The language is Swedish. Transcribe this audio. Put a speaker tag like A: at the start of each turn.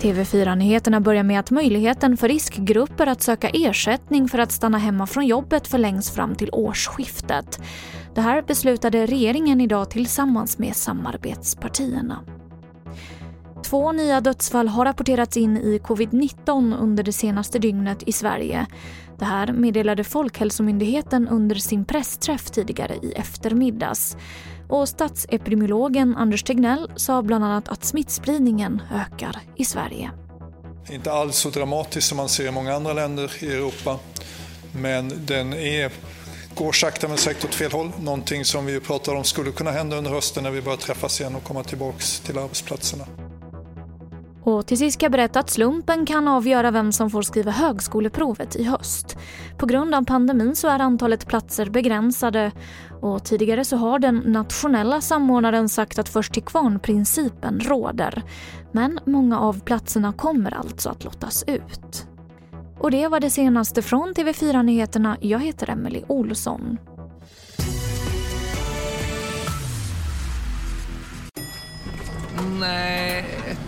A: TV4-nyheterna börjar med att möjligheten för riskgrupper att söka ersättning för att stanna hemma från jobbet förlängs fram till årsskiftet. Det här beslutade regeringen idag tillsammans med samarbetspartierna. Två nya dödsfall har rapporterats in i covid-19 under det senaste dygnet i Sverige. Det här meddelade Folkhälsomyndigheten under sin pressträff tidigare i eftermiddags. Och statsepidemiologen Anders Tegnell sa bland annat att smittspridningen ökar i Sverige.
B: Inte alls så dramatiskt som man ser i många andra länder i Europa. Men den är, går sakta men säkert åt fel håll. Någonting som vi pratar om skulle kunna hända under hösten när vi börjar träffas igen och komma tillbaka till arbetsplatserna.
A: Och till sist ska jag berätta att slumpen kan avgöra vem som får skriva högskoleprovet i höst. På grund av pandemin så är antalet platser begränsade och tidigare så har den nationella samordnaren sagt att först till kvarn-principen råder. Men många av platserna kommer alltså att lottas ut. Och det var det senaste från TV4 Nyheterna. Jag heter Emily Olsson.
C: Nej.